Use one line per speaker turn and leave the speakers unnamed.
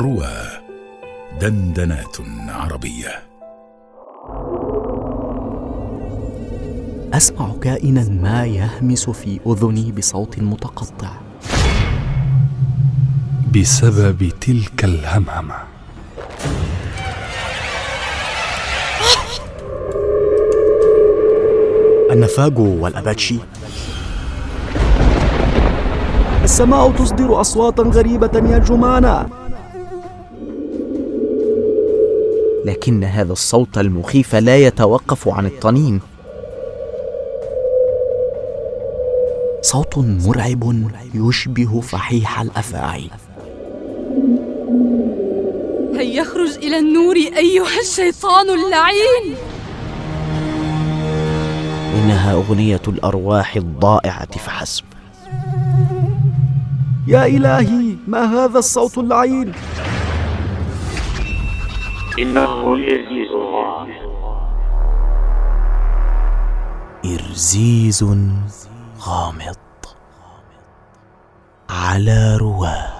روى دندنات عربية.
أسمع كائنا ما يهمس في أذني بصوت متقطع.
بسبب تلك الهمهمة.
النفاجو والأباتشي. السماء تصدر أصواتا غريبة يا جمانة لكن هذا الصوت المخيف لا يتوقف عن الطنين. صوت مرعب يشبه فحيح الأفاعي.
هيا اخرج إلى النور أيها الشيطان اللعين؟
إنها أغنية الأرواح الضائعة فحسب. يا إلهي ما هذا الصوت اللعين؟
انه الارزيز الغامض
إرزيز غامض على رواه.